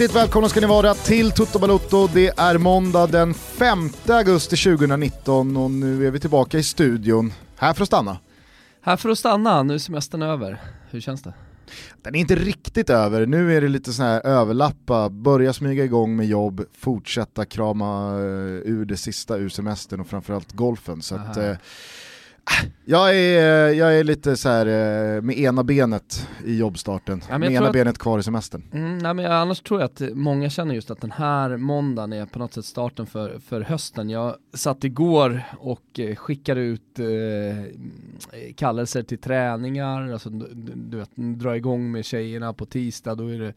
Hjärtligt välkomna ska ni vara till Toto Balotto. Det är måndag den 5 augusti 2019 och nu är vi tillbaka i studion. Här för att stanna. Här för att stanna, nu är semestern över. Hur känns det? Den är inte riktigt över, nu är det lite så här överlappa, börja smyga igång med jobb, fortsätta krama uh, ur det sista ur semestern och framförallt golfen. Så att, uh, jag är, jag är lite så här eh, med ena benet i jobbstarten, ja, med ena att, benet kvar i semestern. Mm, nej, men annars tror jag att många känner just att den här måndagen är på något sätt starten för, för hösten. Jag satt igår och eh, skickade ut eh, kallelser till träningar, alltså, du, du vet, dra igång med tjejerna på tisdag, då är det,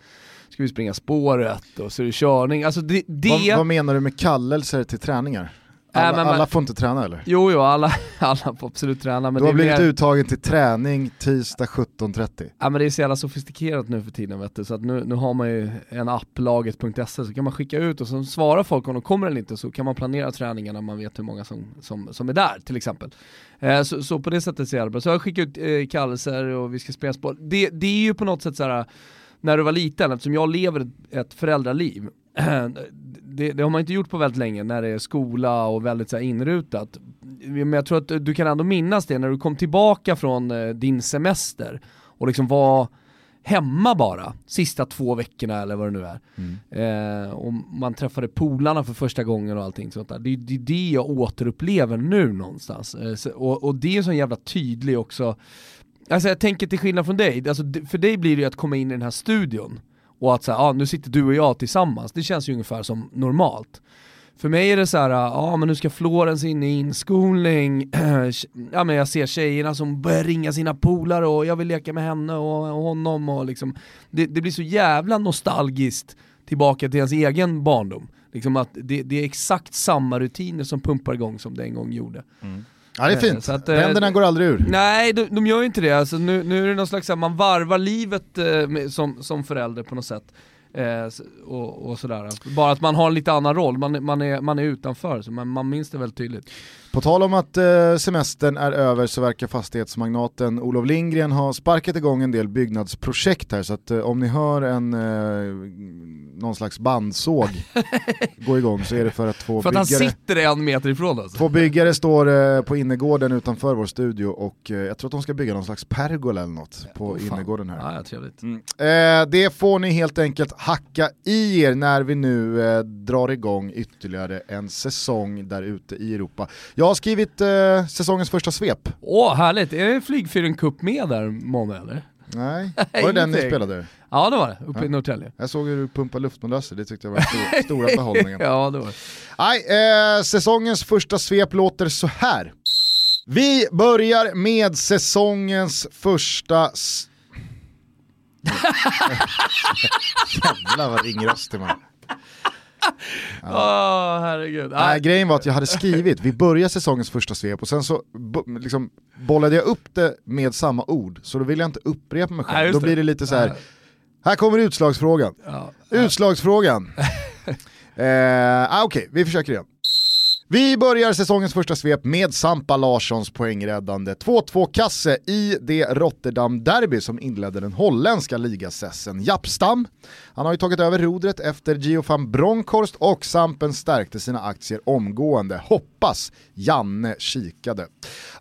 ska vi springa spåret och så är det körning. Alltså det, det... Vad, vad menar du med kallelser till träningar? Alla, äh, men, alla får inte träna eller? Jo, jo alla, alla får absolut träna. Men du har blivit mer... uttagen till träning tisdag 17.30. Ja men det är så jävla sofistikerat nu för tiden vet du, så att nu, nu har man ju en app, laget.se, så kan man skicka ut och så svarar folk om de kommer eller inte så kan man planera träningarna när man vet hur många som, som, som är där till exempel. Eh, så, så, på det sättet ser jag det bra. Så jag har skickat ut eh, kallelser och vi ska spela sport. Det, det är ju på något sätt så här när du var liten, eftersom jag lever ett föräldraliv det, det, har man inte gjort på väldigt länge när det är skola och väldigt så här, inrutat. Men jag tror att du kan ändå minnas det när du kom tillbaka från eh, din semester och liksom var hemma bara, sista två veckorna eller vad det nu är. Mm. Eh, och man träffade polarna för första gången och allting sånt där. Det är det, det jag återupplever nu någonstans. Eh, så, och, och, det är så jävla tydlig också, alltså jag tänker till skillnad från dig, alltså, för dig blir det ju att komma in i den här studion och att så ah, nu sitter du och jag tillsammans, det känns ju ungefär som normalt. För mig är det så här, ah, ja ah, men nu ska Florens in i inskolning, ja men jag ser tjejerna som börjar ringa sina polare och jag vill leka med henne och, och honom och liksom, det, det, blir så jävla nostalgiskt tillbaka till ens egen barndom. Liksom att det, det är exakt samma rutiner som pumpar igång som det en gång gjorde. Mm. Ja det är fint, så att, Ränderna eh, går aldrig ur. Nej, de, de gör ju inte det. Alltså, nu, nu är det någon slags, man varvar livet eh, med, som, som förälder på något sätt. Eh, och, och, sådär. Bara att man har en lite annan roll, man, man, är, man är utanför, så man, man minns det väldigt tydligt. På tal om att eh, semestern är över så verkar fastighetsmagnaten Olof Lindgren ha sparkat igång en del byggnadsprojekt här så att eh, om ni hör en eh, någon slags bandsåg gå igång så är det för att två för byggare... För att han sitter en meter ifrån oss. Två byggare står eh, på innergården utanför vår studio och jag tror att de ska bygga någon slags pergola eller något på oh, innergården här. Ja, trevligt. Mm. Det får ni helt enkelt hacka i er när vi nu drar igång ytterligare en säsong där ute i Europa. Jag har skrivit eh, säsongens första svep. Åh, härligt. Är det Flygfyren Cup med där, Måne eller? Nej, var det den ni spelade? Ja det var det, uppe ja. i Norrtälje. Jag såg hur du pumpade luftmolöser, det tyckte jag var stor, stora behållningen. ja det var det. Nej, eh, säsongens första svep låter så här. Vi börjar med säsongens första... Jävlar vad ringröstig man Ja. Oh, herregud. Nej, grejen var att jag hade skrivit, vi börjar säsongens första svep och sen så liksom, bollade jag upp det med samma ord, så då vill jag inte upprepa mig själv. Ja, då blir det lite så här. här kommer utslagsfrågan. Ja. Utslagsfrågan. eh, ah, Okej, okay, vi försöker igen. Vi börjar säsongens första svep med Sampa Larssons poängräddande 2-2-kasse i det Rotterdam-derby som inledde den holländska ligasessen. Jappstam, han har ju tagit över rodret efter Gio van Bronckhorst och Sampen stärkte sina aktier omgående. Hoppas Janne kikade.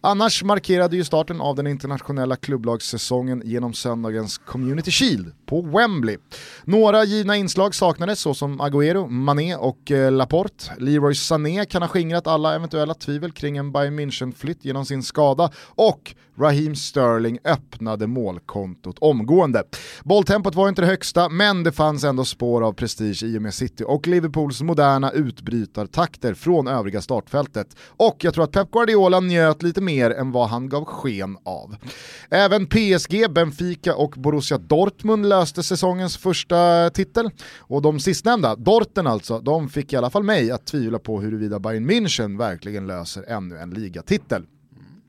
Annars markerade ju starten av den internationella klubblagssäsongen genom söndagens Community Shield på Wembley. Några givna inslag saknades såsom Agüero, Mané och eh, Laporte. Leroy Sané kan ha skingrat alla eventuella tvivel kring en Bayern München-flytt genom sin skada och Raheem Sterling öppnade målkontot omgående. Bolltempot var inte det högsta, men det fanns ändå spår av prestige i och med City och Liverpools moderna utbrytartakter från övriga startfältet. Och jag tror att Pep Guardiola njöt lite mer än vad han gav sken av. Även PSG, Benfica och Borussia Dortmund löste säsongens första titel. Och de sistnämnda, Dorten alltså, de fick i alla fall mig att tvivla på huruvida Bayern München verkligen löser ännu en ligatitel.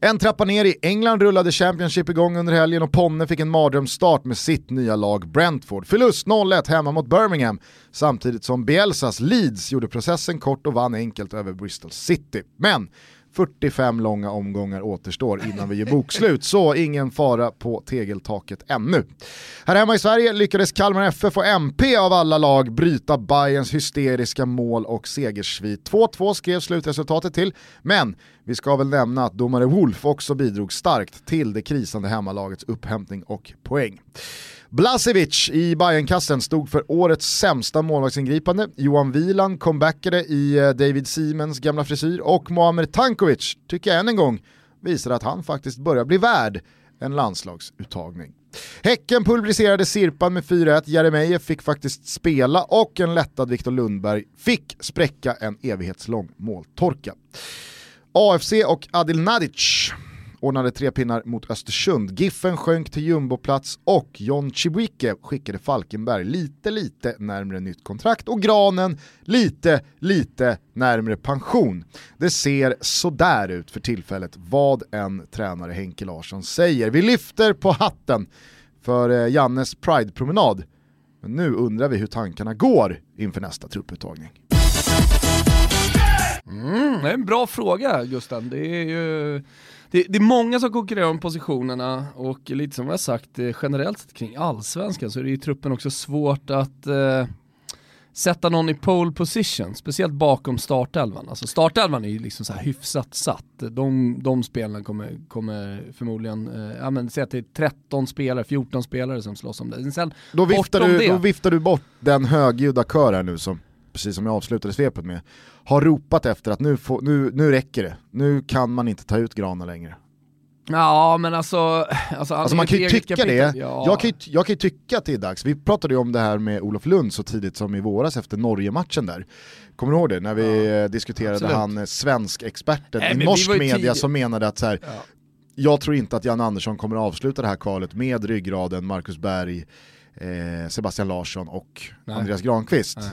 En trappa ner i England rullade Championship igång under helgen och Ponne fick en mardrömsstart med sitt nya lag Brentford. Förlust 0-1 hemma mot Birmingham, samtidigt som Bielsas Leeds gjorde processen kort och vann enkelt över Bristol City. Men 45 långa omgångar återstår innan vi gör bokslut, så ingen fara på tegeltaket ännu. Här hemma i Sverige lyckades Kalmar FF och MP av alla lag bryta Bayerns hysteriska mål och segersvit. 2-2 skrev slutresultatet till, men vi ska väl nämna att domare Wolf också bidrog starkt till det krisande hemmalagets upphämtning och poäng. Blasevic i Bayernkassen stod för årets sämsta målvaktsingripande. Johan Wieland comebackade i eh, David Siemens gamla frisyr och Muamer Tankovic tycker jag än en gång visar att han faktiskt börjar bli värd en landslagsuttagning. Häcken pulveriserade Sirpan med 4-1, Jeremejeff fick faktiskt spela och en lättad Viktor Lundberg fick spräcka en evighetslång måltorka. AFC och Adil Nadic ordnade tre pinnar mot Östersund. Giffen sjönk till jumboplats och John Chibuike skickade Falkenberg lite, lite närmre nytt kontrakt och Granen lite, lite närmre pension. Det ser sådär ut för tillfället vad en tränare Henke Larsson säger. Vi lyfter på hatten för eh, Jannes Pride-promenad. Men nu undrar vi hur tankarna går inför nästa trupputtagning. Mm, det är en bra fråga Gusten. Det är ju det, det, är många som konkurrerar om positionerna och lite som jag sagt eh, generellt sett kring allsvenskan så är det i truppen också svårt att eh, sätta någon i pole position, speciellt bakom startelvan. Alltså startelvan är ju liksom så här hyfsat satt. De, de spelarna kommer, kommer förmodligen, eh, ja men säg att det är 13 spelare, 14 spelare som slåss om det. Sen, då, viftar du, det, då viftar du bort den högljudda kör här nu som precis som jag avslutade svepet med, har ropat efter att nu, få, nu, nu räcker det, nu kan man inte ta ut Grana längre. Ja men alltså... Alltså, alltså man kan ju tycka kapitel, det, ja. jag, kan ju, jag kan ju tycka att det är dags, vi pratade ju om det här med Olof Lund så tidigt som i våras efter Norge-matchen där. Kommer du ihåg det? När vi ja, diskuterade absolut. han eh, svensk-experten i norsk media som menade att så här, ja. jag tror inte att Jan Andersson kommer att avsluta det här kvalet med ryggraden Marcus Berg, eh, Sebastian Larsson och Nej. Andreas Granqvist. Eh,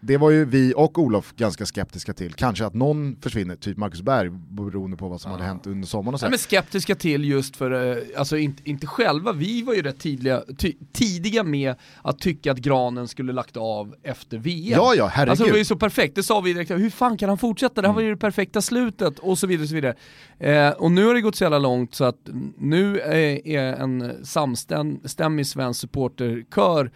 det var ju vi och Olof ganska skeptiska till. Kanske att någon försvinner, typ Marcus Berg, beroende på vad som ja. hade hänt under sommaren och så. Nej, men skeptiska till just för, eh, alltså inte, inte själva, vi var ju rätt tidiga, ty, tidiga med att tycka att Granen skulle lagt av efter VM. Ja, ja, herregud. Alltså det var ju så perfekt, det sa vi direkt, hur fan kan han fortsätta? Det här var ju det perfekta slutet och så vidare. Och, så vidare. Eh, och nu har det gått så jävla långt så att nu är, en samstämmig svensk supporterkör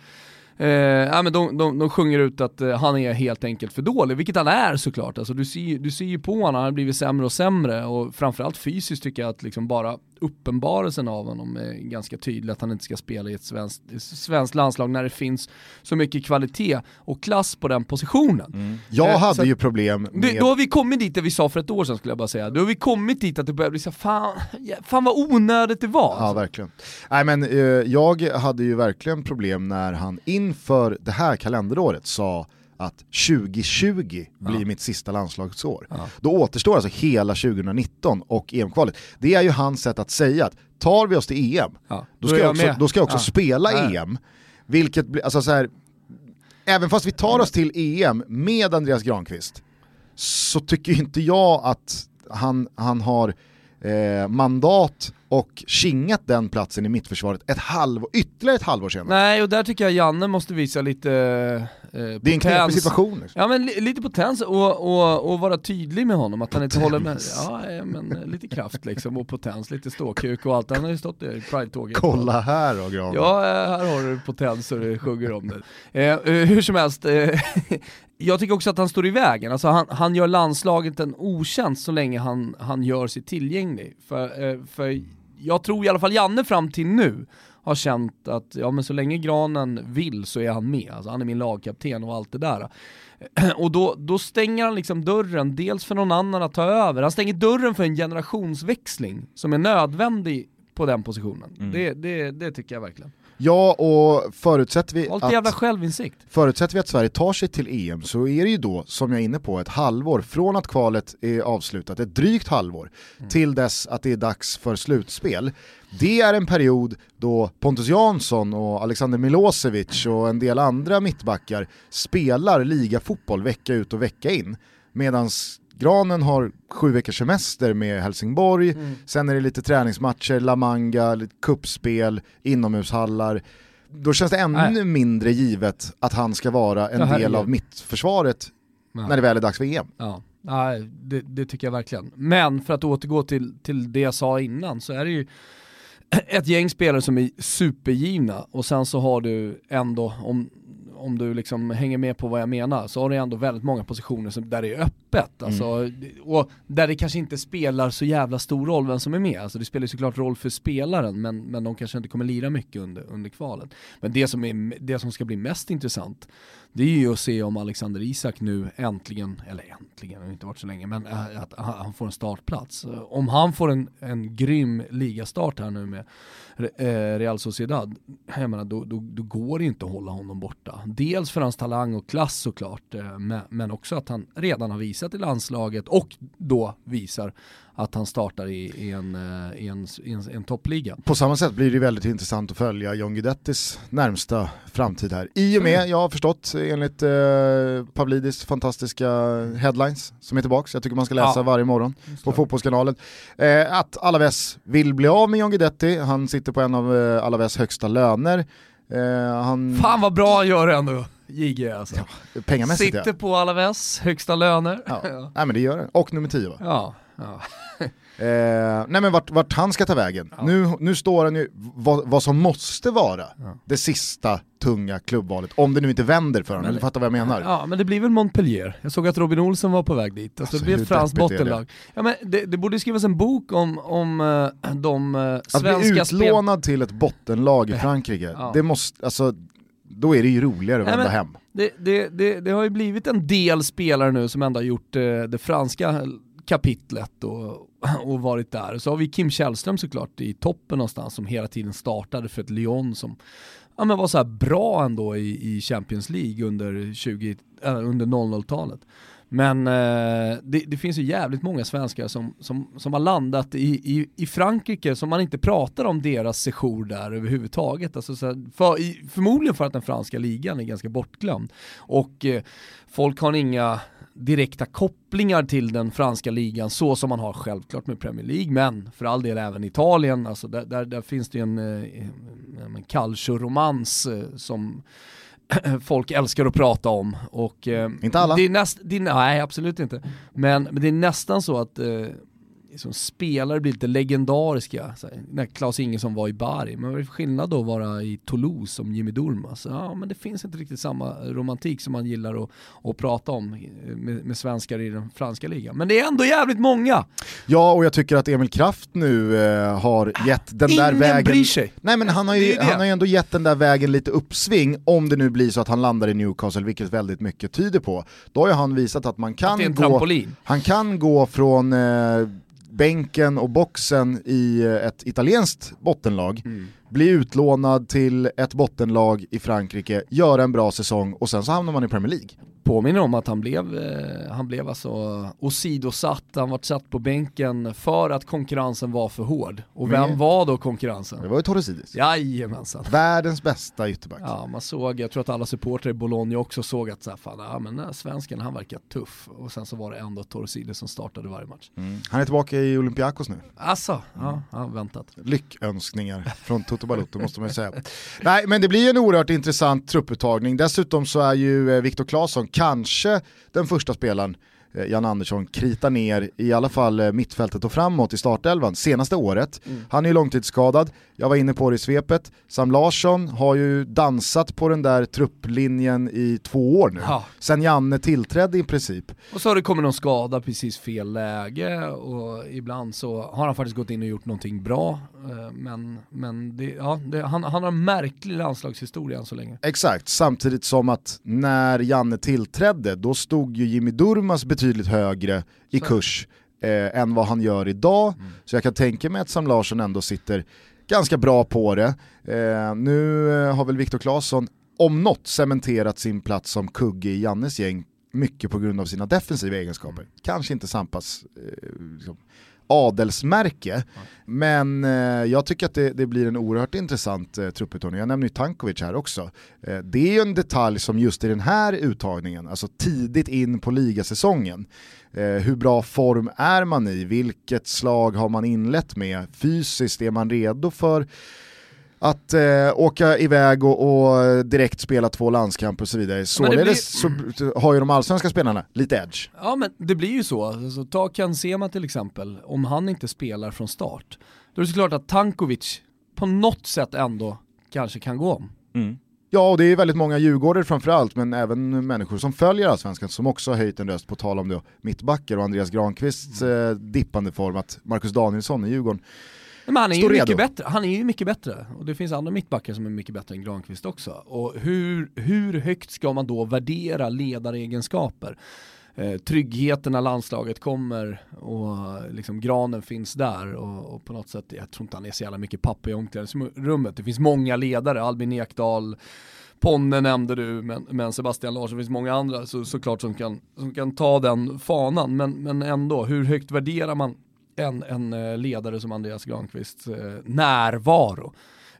Eh, ja, men de, de, de sjunger ut att eh, han är helt enkelt för dålig, vilket han är såklart. Alltså, du, ser, du ser ju på honom, han har blivit sämre och sämre och framförallt fysiskt tycker jag att liksom bara uppenbarelsen av honom är ganska tydlig, att han inte ska spela i ett svenskt, svenskt landslag när det finns så mycket kvalitet och klass på den positionen. Mm. Jag eh, hade ju problem med... Då, då har vi kommit dit där vi sa för ett år sedan skulle jag bara säga. Då har vi kommit dit att det börjar bli så fan, fan vad onödigt det var. Ja verkligen. Nej men eh, jag hade ju verkligen problem när han inför det här kalenderåret sa att 2020 blir ja. mitt sista landslagsår. Ja. Då återstår alltså hela 2019 och EM-kvalet. Det är ju hans sätt att säga att tar vi oss till EM, ja. då, ska jag också, då ska jag också spela EM. Vilket blir, alltså så här, även fast vi tar oss till EM med Andreas Granqvist, så tycker inte jag att han, han har eh, mandat och kingat den platsen i mittförsvaret ett halv, ytterligare ett halvår senare. Nej, och där tycker jag Janne måste visa lite eh, Det är en knepig situation. Liksom. Ja men lite potens och, och, och vara tydlig med honom, att han inte håller med. Ja men lite kraft liksom och potens, lite ståkuk och allt. Han har ju stått i Pride-tåget. Kolla här då Gran. Ja, eh, här har du potens och du sjunger om det. Eh, eh hur som helst, eh, jag tycker också att han står i vägen. Alltså han, han gör landslaget en otjänst så länge han, han gör sig tillgänglig. För, eh, för jag tror i alla fall Janne fram till nu har känt att ja men så länge Granen vill så är han med, alltså han är min lagkapten och allt det där. Och då, då stänger han liksom dörren, dels för någon annan att ta över, han stänger dörren för en generationsväxling som är nödvändig på den positionen. Mm. Det, det, det tycker jag verkligen. Ja, och förutsätter vi, att, jävla självinsikt. förutsätter vi att Sverige tar sig till EM så är det ju då, som jag är inne på, ett halvår från att kvalet är avslutat, ett drygt halvår, mm. till dess att det är dags för slutspel. Det är en period då Pontus Jansson och Alexander Milosevic och en del andra mittbackar spelar ligafotboll vecka ut och vecka in. Medan Granen har sju veckors semester med Helsingborg, mm. sen är det lite träningsmatcher, La Manga, lite kuppspel, inomhushallar. Då känns det ännu Nej. mindre givet att han ska vara en del av mittförsvaret ja. när det väl är dags för EM. Ja, ja det, det, tycker jag verkligen. Men för att återgå till, till det jag sa innan så är det ju ett gäng spelare som är supergivna och sen så har du ändå, om, om du liksom hänger med på vad jag menar, så har du ändå väldigt många positioner som, där det är öppet. Mm. Alltså, mm. Och där det kanske inte spelar så jävla stor roll vem som är med. Alltså det spelar såklart roll för spelaren, men, men de kanske inte kommer lira mycket under, under kvalen. Men det som, är, det som ska bli mest intressant, det är ju att se om Alexander Isak nu äntligen, eller äntligen, det har inte varit så länge, men äh, att han får en startplats. Om han får en, en grym ligastart här nu med eh, Real Sociedad, jag menar, då, då, då går det inte att hålla honom borta. Dels för hans talang och klass såklart, eh, men också att han redan har visat i landslaget och då visar att han startar i, i, en, eh, i, en, i en, en, toppliga. På samma sätt blir det väldigt intressant att följa John Guidettis närmsta framtid här. I och med, jag har förstått enligt eh, Pavlidis fantastiska headlines som är tillbaka, jag tycker man ska läsa ja. varje morgon på Fotbollskanalen, eh, att Alaves vill bli av med John Guidetti, han sitter på en av eh, Alaves högsta löner. Eh, han... Fan vad bra han gör det ändå. JG alltså. Ja, pengamässigt Sitter ja. på Alaves, högsta löner. Ja. ja. Nej men det gör det. Och nummer 10 va? Ja. ja. Eh, nej men vart, vart, han ska ta vägen. Ja. Nu, nu står han ju, vad, vad som måste vara det sista tunga klubbvalet, om det nu inte vänder för honom, eller fattar vad jag menar? Ja men det blir väl Montpellier, jag såg att Robin Olsen var på väg dit, alltså, alltså det blir ett franskt bottenlag. Det? Ja, men det, det, borde skrivas en bok om, om uh, de uh, svenska Att bli utlånad till ett bottenlag i Frankrike, det måste, alltså då är det ju roligare att vända hem. Det, det, det, det, har ju blivit en del spelare nu som ändå har gjort eh, det franska kapitlet och, och varit där. Så har vi Kim Källström såklart i toppen någonstans som hela tiden startade för ett Lyon som ja, men var så bra ändå i, i Champions League under, 20, äh, under 00-talet. Men eh, det, det, finns ju jävligt många svenskar som, som, som har landat i, i, i Frankrike som man inte pratar om deras sejour där överhuvudtaget. Alltså så här, för, i, förmodligen för att den franska ligan är ganska bortglömd. Och eh, folk har inga direkta kopplingar till den franska ligan så som man har självklart med Premier League, men för all del även Italien, alltså där, där, där finns det en, en, eh, en calcio-romans eh, som folk älskar att prata om. Och, eh, inte alla? Det är näst, det är, nej, absolut inte. Men, men det är nästan så att liksom, spelare blir lite legendariska. Så när Klas Ingesson var i Bari, men vad är det för skillnad då att vara i Toulouse som Jimmy Durmaz? Ja, men det finns inte riktigt samma romantik som man gillar att, att prata om med, med svenskar i den franska ligan. Men det är ändå jävligt många! Ja, och jag tycker att Emil Kraft nu eh, har gett den Ingen där vägen... bryr sig! Nej men han har, ju, han har ju ändå gett den där vägen lite uppsving, om det nu blir så att han landar i Newcastle, vilket väldigt mycket tyder på. Då har ju han visat att man kan att gå... Han kan gå från eh, bänken och boxen i eh, ett italienskt bottenlag, mm. bli utlånad till ett bottenlag i Frankrike, göra en bra säsong och sen så hamnar man i Premier League påminner om att han blev, eh, han blev alltså åsidosatt, han var satt på bänken för att konkurrensen var för hård. Och vem var då konkurrensen? Det var ju Torresidis. Jajamensan. Världens bästa ytterback. Ja, man såg, jag tror att alla supportrar i Bologna också såg att så här, fan, ja, men svensken han verkar tuff. Och sen så var det ändå Torresidis som startade varje match. Mm. Han är tillbaka i Olympiakos nu. Alltså, ja, ja väntat. Lyckönskningar från Toto Balotto måste man ju säga. Nej, men det blir en oerhört intressant trupputtagning. Dessutom så är ju eh, Viktor Claesson kanske den första spelaren Jan Andersson krita ner i alla fall eh, mittfältet och framåt i startelvan senaste året. Mm. Han är ju långtidsskadad, jag var inne på det i svepet. Sam Larsson har ju dansat på den där trupplinjen i två år nu, ja. sen Janne tillträdde i princip. Och så har det kommit någon skada precis fel läge och ibland så har han faktiskt gått in och gjort någonting bra. Eh, men, men det, ja, det, han, han har en märklig landslagshistoria än så länge. Exakt, samtidigt som att när Janne tillträdde, då stod ju Jimmy Durmas betydligt högre i så. kurs eh, än vad han gör idag. Mm. Så jag kan tänka mig att Sam Larsson ändå sitter ganska bra på det. Eh, nu eh, har väl Viktor Claesson om något cementerat sin plats som kugge i Jannes gäng mycket på grund av sina defensiva egenskaper. Mm. Kanske inte Sampas eh, liksom, adelsmärke. Mm. Men eh, jag tycker att det, det, blir en oerhört intressant eh, trupputtagning. Jag nämner ju Tankovic här också. Eh, det är ju en detalj som just i den här uttagningen, alltså tidigt in på ligasäsongen, eh, hur bra form är man i? Vilket slag har man inlett med? Fysiskt, är man redo för att eh, åka iväg och, och, direkt spela två landskamper och så vidare. Således blir... så har ju de allsvenska spelarna lite edge. Ja men det blir ju så, alltså, ta Ken Sema till exempel, om han inte spelar från start, då är det såklart att Tankovic på något sätt ändå kanske kan gå om. Mm. Ja, och det är väldigt många djurgårdare framförallt, men även människor som följer Allsvenskan som också har höjt en röst på tal om det, mittbackar och Andreas Granqvists mm. eh, dippande form, att Marcus Danielsson i Djurgården men han är ju mycket bättre, han är ju mycket bättre. Och det finns andra mittbackar som är mycket bättre än Granqvist också. Och hur, hur högt ska man då värdera ledaregenskaper? Eh, tryggheten när landslaget kommer och liksom granen finns där och, och, på något sätt, jag tror inte han är så jävla mycket pappa i omklädningsrummet. Det finns många ledare, Albin Ekdal, Ponne nämnde du, men, men Sebastian Larsson, det finns många andra så, såklart som kan, som kan ta den fanan. Men, men ändå, hur högt värderar man en, en eh, ledare som Andreas Granqvists eh, närvaro?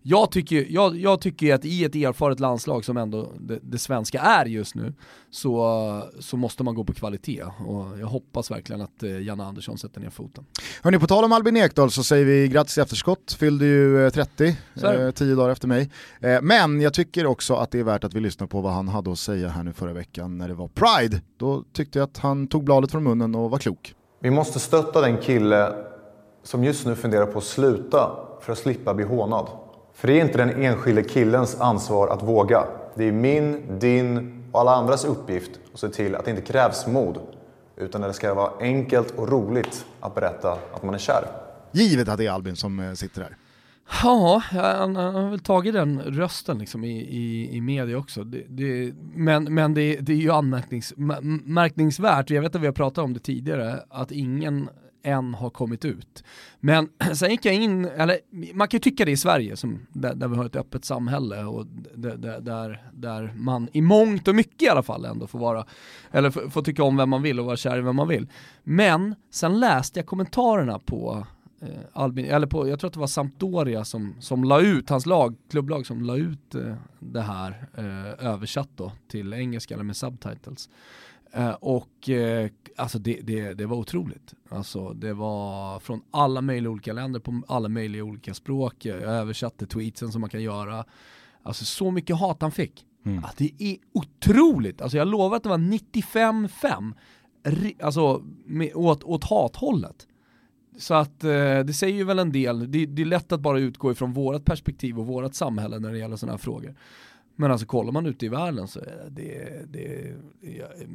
Jag tycker, jag, jag tycker att i ett erfaret landslag som ändå det, det, svenska är just nu så, så måste man gå på kvalitet och jag hoppas verkligen att eh, Janne Andersson sätter ner foten. Hörni, på tal om Albin Ekdal så säger vi grattis i efterskott, fyllde ju 30, eh, tio dagar efter mig. Eh, men jag tycker också att det är värt att vi lyssnar på vad han hade att säga här nu förra veckan när det var Pride. Då tyckte jag att han tog bladet från munnen och var klok. Vi måste stötta den kille som just nu funderar på att sluta för att slippa bli hånad. För det är inte den enskilde killens ansvar att våga. Det är min, din och alla andras uppgift att se till att det inte krävs mod. Utan att det ska vara enkelt och roligt att berätta att man är kär. Givet att det är Albin som eh, sitter här. Ja, han, har väl tagit den rösten liksom i, i, i media också. Det, det, men men det, det är ju anmärkningsvärt, jag vet att vi har pratat om det tidigare, att ingen än har kommit ut. Men sen gick jag in, eller man kan ju tycka det i Sverige som, där, där vi har ett öppet samhälle och där, där, där man i mångt och mycket i alla fall ändå får vara, eller får, får tycka om vem man vill och vara kär i vem man vill. Men sen läste jag kommentarerna på Albin, eller på, jag tror att det var Sampdoria som, som la ut, hans lag, klubblag som la ut eh, det här eh, översatt då till engelska eller med subtitles. Eh, och eh, alltså det, det, det, var otroligt. Alltså det var från alla möjliga olika länder på alla möjliga olika språk. Jag översatte tweetsen som man kan göra. Alltså så mycket hat han fick. Mm. Att det är otroligt. Alltså jag lovar att det var 95-5 alltså med, åt, åt hathållet. Så att eh, det säger ju väl en del, det, det, är lätt att bara utgå ifrån vårat perspektiv och vårat samhälle när det gäller sådana här frågor. Men alltså kollar man ute i världen så är det, det,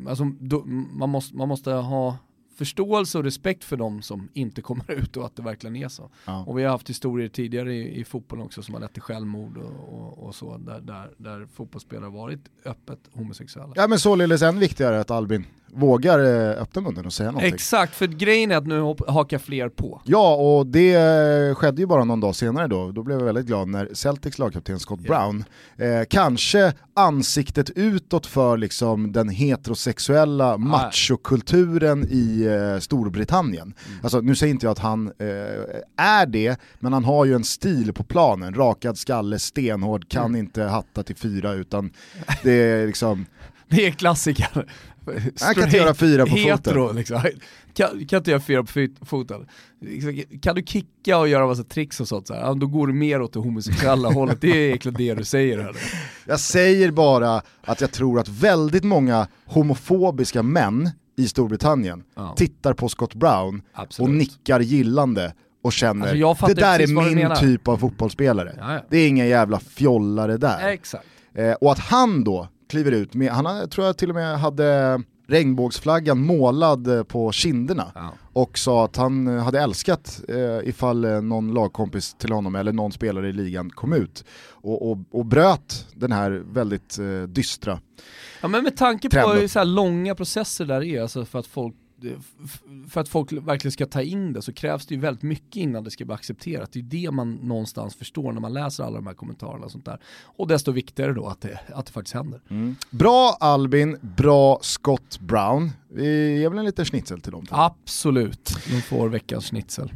alltså, då, man, måste, man måste ha förståelse och respekt för de som inte kommer ut och att det verkligen är så. Ja. Och vi har haft historier tidigare i, i fotbollen också som har lett till självmord och, och, och så, där, där, där fotbollsspelare varit öppet homosexuella. Ja men således än viktigare att Albin vågar eh, öppna munnen och säga någonting. Exakt, för grejen är att nu hakar fler på. Ja, och det skedde ju bara någon dag senare då. Då blev jag väldigt glad när Celtics lagkapten Scott yeah. Brown, eh, kanske ansiktet utåt för liksom den heterosexuella machokulturen i eh, Storbritannien. Mm. Alltså nu säger inte jag att han eh, är det, men han har ju en stil på planen. Rakad skalle, stenhård, kan mm. inte hatta till fyra utan det är liksom det är klassiker. Han kan inte göra fyra på hetero, foten. Liksom. Kan, kan inte göra fyra på foten. Liksom, kan du kicka och göra massa tricks och sånt, så här, då går du mer åt det homosexuella hållet. Det är egentligen det du säger här. Jag säger bara att jag tror att väldigt många homofobiska män i Storbritannien ja. tittar på Scott Brown Absolut. och nickar gillande och känner alltså det där är min typ av fotbollsspelare. Ja, ja. Det är ingen jävla fjollare där. Eh, och att han då kliver ut med, han tror jag till och med hade regnbågsflaggan målad eh, på kinderna ja. och sa att han eh, hade älskat eh, ifall eh, någon lagkompis till honom eller någon spelare i ligan kom ut och, och, och bröt den här väldigt eh, dystra Ja men med tanke på hur så långa processer där är, alltså för att folk för att folk verkligen ska ta in det så krävs det ju väldigt mycket innan det ska bli accepterat. Det är det man någonstans förstår när man läser alla de här kommentarerna och sånt där. Och desto viktigare då att det, att det faktiskt händer. Mm. Bra Albin, bra Scott Brown. Vi ger väl en liten schnitzel till dem? Absolut, de får veckans schnitzel.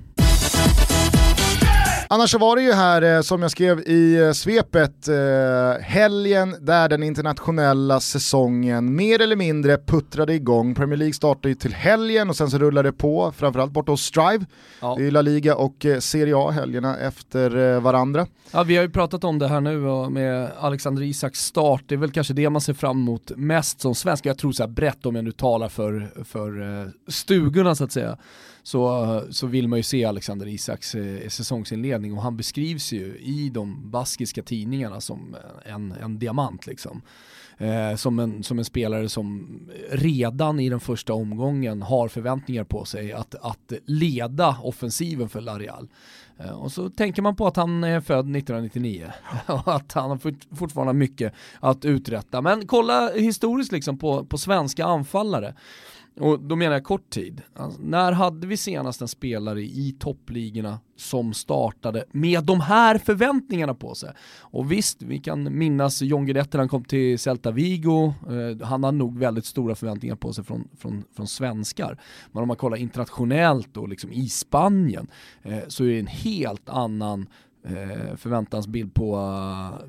Annars så var det ju här, eh, som jag skrev i eh, svepet, eh, helgen där den internationella säsongen mer eller mindre puttrade igång. Premier League startade ju till helgen och sen så rullade det på, framförallt borta hos Strive. Ja. Det är La Liga och Serie A helgerna efter varandra. Ja, vi har ju pratat om det här nu med Alexander Isaks start, det är väl kanske det man ser fram emot mest som svensk. Jag tror så här brett om jag nu talar för, för stugorna så att säga så, så vill man ju se Alexander Isaks eh, säsongsinledning och han beskrivs ju i de baskiska tidningarna som en, en diamant liksom. Eh, som, en, som en spelare som redan i den första omgången har förväntningar på sig att, att leda offensiven för Larreal. Eh, och så tänker man på att han är född 1999 och att han har fortfarande mycket att uträtta. Men kolla historiskt liksom på, på svenska anfallare. Och då menar jag kort tid. Alltså, när hade vi senast en spelare i toppligorna som startade med de här förväntningarna på sig? Och visst, vi kan minnas John Guidetti när han kom till Celta Vigo. Eh, han hade nog väldigt stora förväntningar på sig från, från, från svenskar. Men om man kollar internationellt och liksom i Spanien eh, så är det en helt annan eh, förväntansbild på,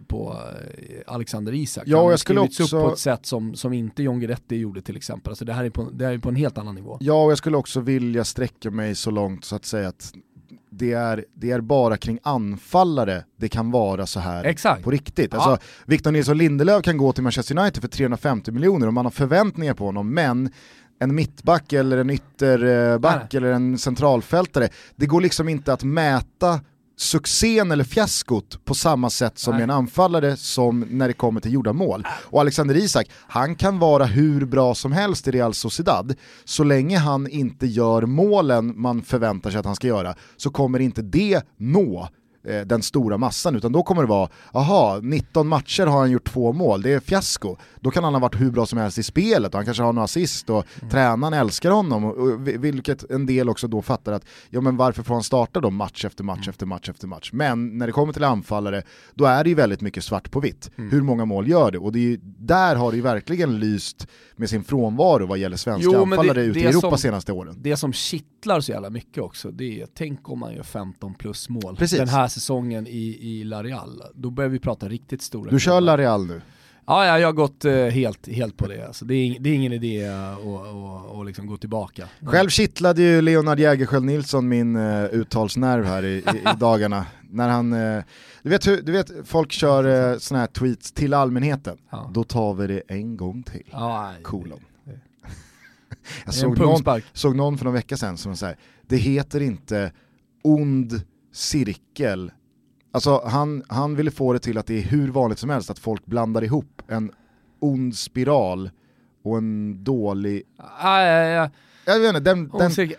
på eh, Alexander Isak. Ja, jag skulle också... upp på ett sätt som, som inte John Guidetti gjorde till exempel. Alltså det här är på, det här är på en helt annan nivå. Ja, och jag skulle också vilja sträcka mig så långt så att säga att det är, det är bara kring anfallare det kan vara så här Exakt. på riktigt. Ja. Alltså, Victor Nilsson Lindelöf kan gå till Manchester United för 350 miljoner och man har förväntningar på honom, men en mittback eller en ytterback eller en centralfältare, det går liksom inte att mäta succén eller fiaskot på samma sätt som Nej. en anfallare som när det kommer till gjorda mål. Och Alexander Isak, han kan vara hur bra som helst i Real Sociedad, så länge han inte gör målen man förväntar sig att han ska göra så kommer inte det nå den stora massan, utan då kommer det vara, aha, 19 matcher har han gjort två mål, det är fiasko. Då kan han ha varit hur bra som helst i spelet och han kanske har några assist och mm. tränaren älskar honom, och, vilket en del också då fattar att, ja men varför får han starta då match efter match mm. efter match efter match? Men när det kommer till anfallare, då är det ju väldigt mycket svart på vitt. Mm. Hur många mål gör det? Och det är, där har det ju verkligen lyst med sin frånvaro vad gäller svenska jo, anfallare det, ute i Europa som, senaste åren. Det som kittlar så jävla mycket också, det är, tänk om man gör 15 plus mål Precis. den här säsongen i, i La Real. Då börjar vi prata riktigt stora Du kör La Real nu? Ja, jag har gått uh, helt, helt på det. Alltså, det, är, det är ingen idé att uh, liksom gå tillbaka. Själv kittlade ju Leonard Jägerskiöld Nilsson min uh, uttalsnerv här i, i, i dagarna. När han, uh, du, vet hur, du vet, folk kör uh, såna här tweets till allmänheten. Ja. Då tar vi det en gång till. Ja, Kolon. Jag såg någon, såg någon för någon vecka sedan som sa det heter inte ond cirkel Alltså han, han ville få det till att det är hur vanligt som helst att folk blandar ihop en ond spiral och en dålig... Ah, ja, ja. Jag vet inte, den... den...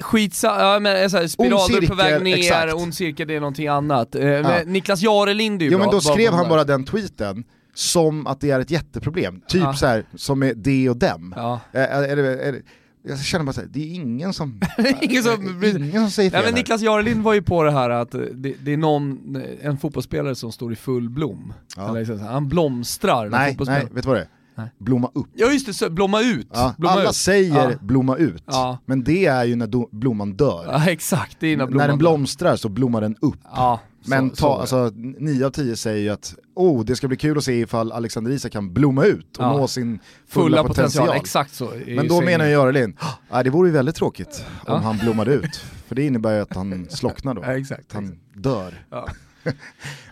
Skitsa, ja men så här, spiraler på väg ner, exakt. ond cirkel det är någonting annat. Eh, ja. Niklas Jarelind är ju Jo bra, men då skrev han bara den tweeten som att det är ett jätteproblem. Typ ja. så här, som är det och dem. Ja. Är, är, är, jag känner bara såhär, det är ingen som, ingen som, ingen som säger fel ja, men Niklas Jarelind var ju på det här att det, det, är någon, en fotbollsspelare som står i full blom. Ja. Eller, han blomstrar. Nej, nej, vet du vad det är? Nej. Blomma upp. Ja just det, så, blomma ut. Ja, blomma alla ut. säger ja. blomma ut, ja. men det är ju när do, blomman dör. Ja exakt, det är när blomman När den blomstrar så blommar den upp. Ja, men så, ta, så alltså, 9 av 10 säger ju att oh, det ska bli kul att se ifall Alexander Isak kan blomma ut och nå sin fulla, fulla potential. potential. Exakt så. Men då menar jag Görelin, ah, det vore ju väldigt tråkigt om han blommade ut. För det innebär ju att han slocknar då, exakt, han exakt. dör.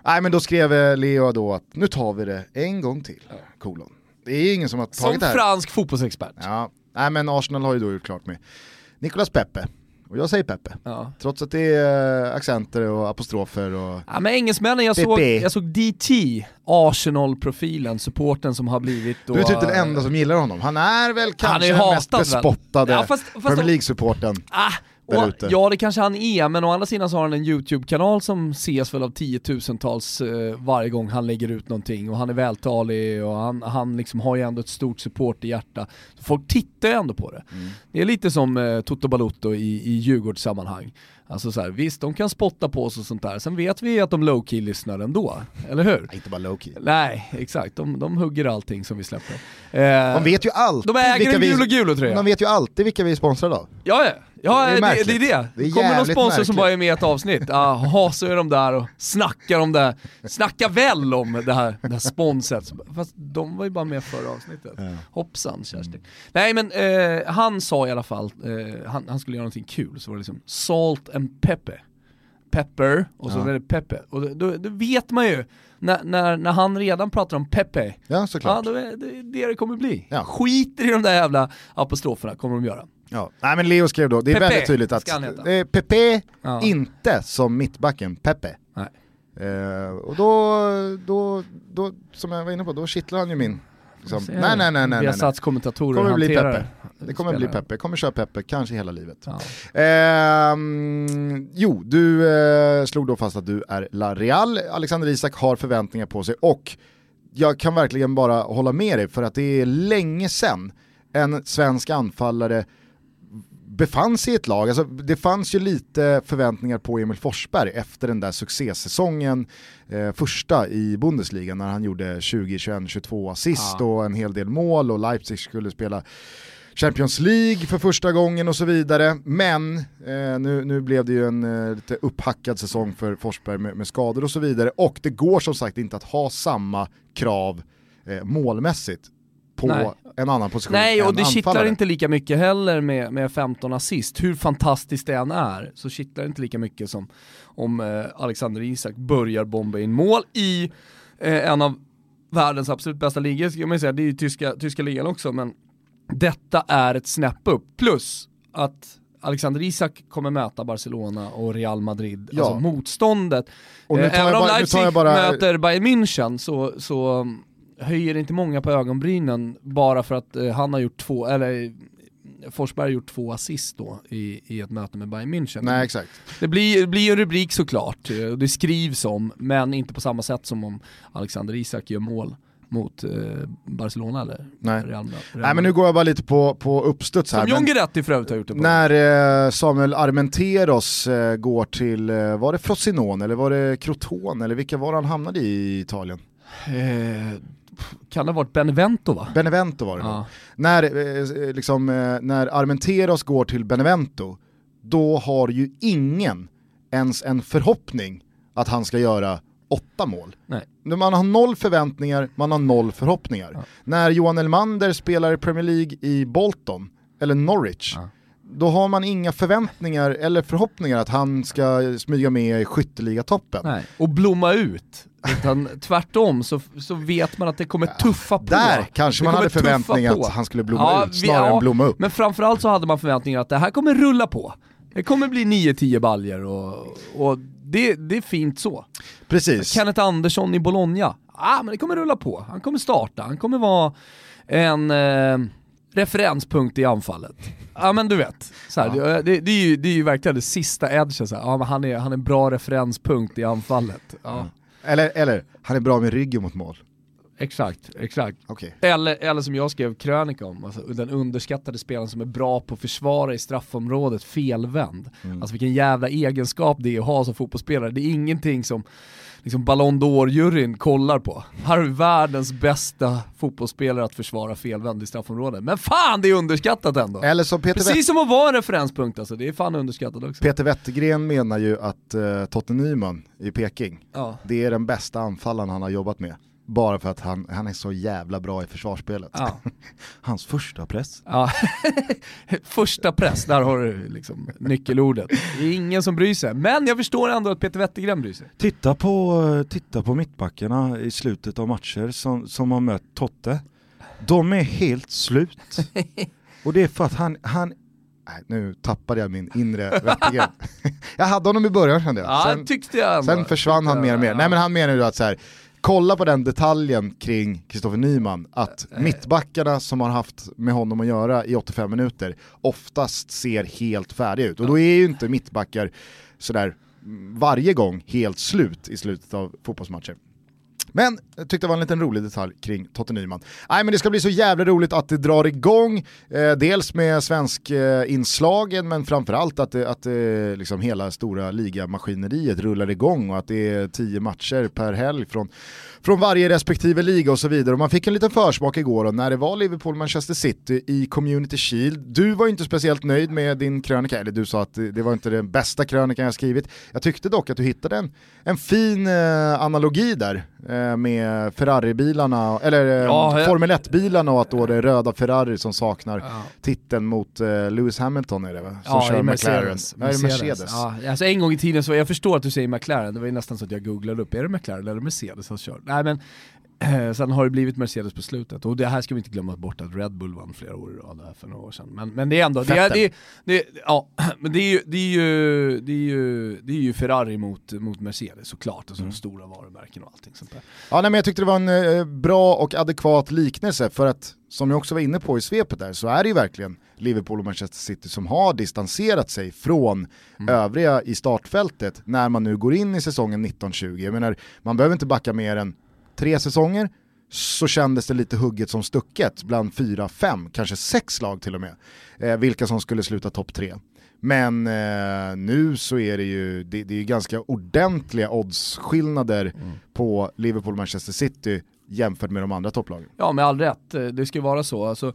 Nej men då skrev Leo då att nu tar vi det en gång till, kolon. Det är ingen som har tagit som det här. Som fransk fotbollsexpert. Ja, nej men Arsenal har ju då gjort klart med Nicolas Pepe. Och jag säger Pepe. Ja. Trots att det är eh, accenter och apostrofer och... Ja men engelsmännen, jag såg, jag såg DT, Arsenal-profilen, supporten som har blivit då... Du är typ den enda som gillar honom. Han är väl kanske den mest bespottade ja, Premier League-supporten. Ah, och, ja det kanske han är, men å andra sidan så har han en YouTube-kanal som ses väl av tiotusentals eh, varje gång han lägger ut någonting och han är vältalig och han, han liksom har ju ändå ett stort support i hjärta. Så folk tittar ju ändå på det. Mm. Det är lite som eh, Toto Balotto i, i Djurgårdssammanhang. Alltså så här, visst, de kan spotta på oss och sånt där, sen vet vi att de low-key lyssnar ändå, eller hur? Inte bara low-key. Nej, exakt, de, de hugger allting som vi släpper. Eh, de vet ju alltid De äger en gul och gul tröja. De vet ju alltid vilka vi är sponsrade av. Ja, ja, Ja, det är, det, det, är det. det kommer någon sponsor märkligt. som bara är med i ett avsnitt, jaha så är de där och snackar om det, snackar väl om det här, det här sponset. Fast de var ju bara med förra avsnittet. Ja. Hoppsan Kerstin. Mm. Nej men eh, han sa i alla fall, eh, han, han, skulle göra någonting kul, så var det liksom salt and pepper. Pepper, och så ja. var det Peppe. Och då, då, då vet man ju, när, när, när han redan pratar om Pepe, ja, såklart. ja då är det det det kommer bli. Ja. Skiter i de där jävla apostroferna kommer de göra. Ja. Nej men Leo skrev då, det är Pepe, väldigt tydligt att eh, Pepe, ja. inte som mittbacken, Pepe. Nej. Eh, och då, då, då, som jag var inne på, då kittlar han ju min Liksom. Nej, nej, nej, nej, nej. Viasats kommentatorer kommer bli Peppe. Det kommer bli Peppe, kommer köra Peppe, kanske hela livet. Ja. Eh, jo, du eh, slog då fast att du är La Real. Alexander Isak har förväntningar på sig och jag kan verkligen bara hålla med dig för att det är länge sedan en svensk anfallare befann sig i ett lag, alltså, det fanns ju lite förväntningar på Emil Forsberg efter den där succésäsongen, eh, första i Bundesliga när han gjorde 20, 21, 22 assist ja. och en hel del mål och Leipzig skulle spela Champions League för första gången och så vidare. Men eh, nu, nu blev det ju en eh, lite upphackad säsong för Forsberg med, med, skador och så vidare. Och det går som sagt inte att ha samma krav eh, målmässigt på Nej. en annan position Nej, och det kittlar inte lika mycket heller med, med 15 assist. Hur fantastiskt det än är så kittlar det inte lika mycket som om eh, Alexander Isak börjar bomba in mål i eh, en av världens absolut bästa ligor, ska man säga. Det är ju tyska, tyska ligan också, men detta är ett snäpp upp. Plus att Alexander Isak kommer möta Barcelona och Real Madrid, ja. alltså motståndet. Och nu tar Även om Leipzig bara... möter Bayern München så, så höjer inte många på ögonbrynen bara för att eh, han har gjort två, eller Forsberg har gjort två assist då i, i ett möte med Bayern München. Nej exakt. Det blir, blir en rubrik såklart, eh, det skrivs om, men inte på samma sätt som om Alexander Isak gör mål mot eh, Barcelona eller Nej. Real, Real Nej men nu går jag bara lite på, på uppstuds här. Som John Guidetti för övrigt har gjort det på. När eh, Samuel Armenteros eh, går till, eh, var det Frosinone eller var det Crotone eller vilka var han hamnade i i Italien? Kan det ha varit Benevento va? Benevento var det ja. När, eh, eh, liksom, eh, när Armenteros går till Benevento, då har ju ingen ens en förhoppning att han ska göra åtta mål. Nej. Man har noll förväntningar, man har noll förhoppningar. Ja. När Johan Elmander spelar i Premier League i Bolton, eller Norwich, ja. Då har man inga förväntningar eller förhoppningar att han ska smyga med i skytteligatoppen. Och blomma ut. Utan tvärtom så, så vet man att det kommer tuffa på. Där kanske man hade förväntning att han skulle blomma ja, ut snarare ja, än blomma upp. Men framförallt så hade man förväntningar att det här kommer rulla på. Det kommer bli 9-10 baljer och, och det, det är fint så. Precis. Kenneth Andersson i Bologna, ah, men det kommer rulla på. Han kommer starta, han kommer vara en eh, referenspunkt i anfallet. Ja men du vet, så här, ja. det, det, är ju, det är ju verkligen det sista edgen, så här. Ja, men han, är, han är en bra referenspunkt i anfallet. Ja. Eller, eller, han är bra med ryggen mot mål. Exakt, exakt. Okay. Eller, eller som jag skrev krönika om, alltså, den underskattade spelaren som är bra på att försvara i straffområdet felvänd. Mm. Alltså vilken jävla egenskap det är att ha som fotbollsspelare. Det är ingenting som liksom Ballon d'Or-juryn kollar på. Här har vi världens bästa fotbollsspelare att försvara felvänd i straffområdet. Men fan det är underskattat ändå! Eller som Peter Precis Wett som att vara en referenspunkt alltså, det är fan underskattat också. Peter Wettergren menar ju att uh, Totte Nyman i Peking, ja. det är den bästa anfallaren han har jobbat med. Bara för att han, han är så jävla bra i försvarsspelet. Ja. Hans första press. Ja. första press, där har du liksom nyckelordet. Det är ingen som bryr sig, men jag förstår ändå att Peter Wettergren bryr sig. Titta på, titta på mittbackarna i slutet av matcher som, som har mött Totte. De är helt slut. Och det är för att han, han Nej, nu tappade jag min inre Wettergren. jag hade honom i början kände jag. Sen, ja, tyckte jag sen försvann han mer och mer. Nej men han menar ju att så här, kolla på den detaljen kring Kristoffer Nyman, att äh, mittbackarna som har haft med honom att göra i 85 minuter oftast ser helt färdiga ut. Och då är ju inte mittbackar sådär varje gång helt slut i slutet av fotbollsmatcher. Men jag tyckte det var en liten rolig detalj kring Totte Nyman. Nej men det ska bli så jävla roligt att det drar igång, eh, dels med svensk eh, inslagen men framförallt att, det, att det, liksom hela stora ligamaskineriet rullar igång och att det är tio matcher per helg från från varje respektive liga och så vidare. Och man fick en liten försmak igår och när det var Liverpool-Manchester City i Community Shield. Du var inte speciellt nöjd med din krönika, eller du sa att det var inte den bästa krönikan jag skrivit. Jag tyckte dock att du hittade en, en fin eh, analogi där eh, med Ferrari-bilarna, eller eh, ja, Formel 1-bilarna och att då det är röda Ferrari som saknar ja. titeln mot eh, Lewis Hamilton är det va? Som ja, kör Mercedes. Mercedes. Mercedes. Ja, alltså en gång i tiden så, jag förstår att du säger McLaren, det var ju nästan så att jag googlade upp, är det McLaren eller Mercedes som kör? Nej men Eh, sen har det blivit Mercedes på slutet, och det här ska vi inte glömma bort att Red Bull vann flera år i rad för några år sedan. Men, men det är ändå, det är, det, det, ja, men det är ju, det är ju, det är ju, det är ju Ferrari mot, mot Mercedes såklart, alltså mm. de stora varumärken och allting sånt där. Ja nej, men jag tyckte det var en eh, bra och adekvat liknelse, för att som jag också var inne på i svepet där, så är det ju verkligen Liverpool och Manchester City som har distanserat sig från mm. övriga i startfältet när man nu går in i säsongen 1920. Jag menar, man behöver inte backa mer än tre säsonger så kändes det lite hugget som stucket bland fyra, fem, kanske sex lag till och med. Eh, vilka som skulle sluta topp tre. Men eh, nu så är det ju det, det är ganska ordentliga oddsskillnader mm. på Liverpool-Manchester City jämfört med de andra topplagen. Ja, med all rätt. Eh, det ska ju vara så. Alltså,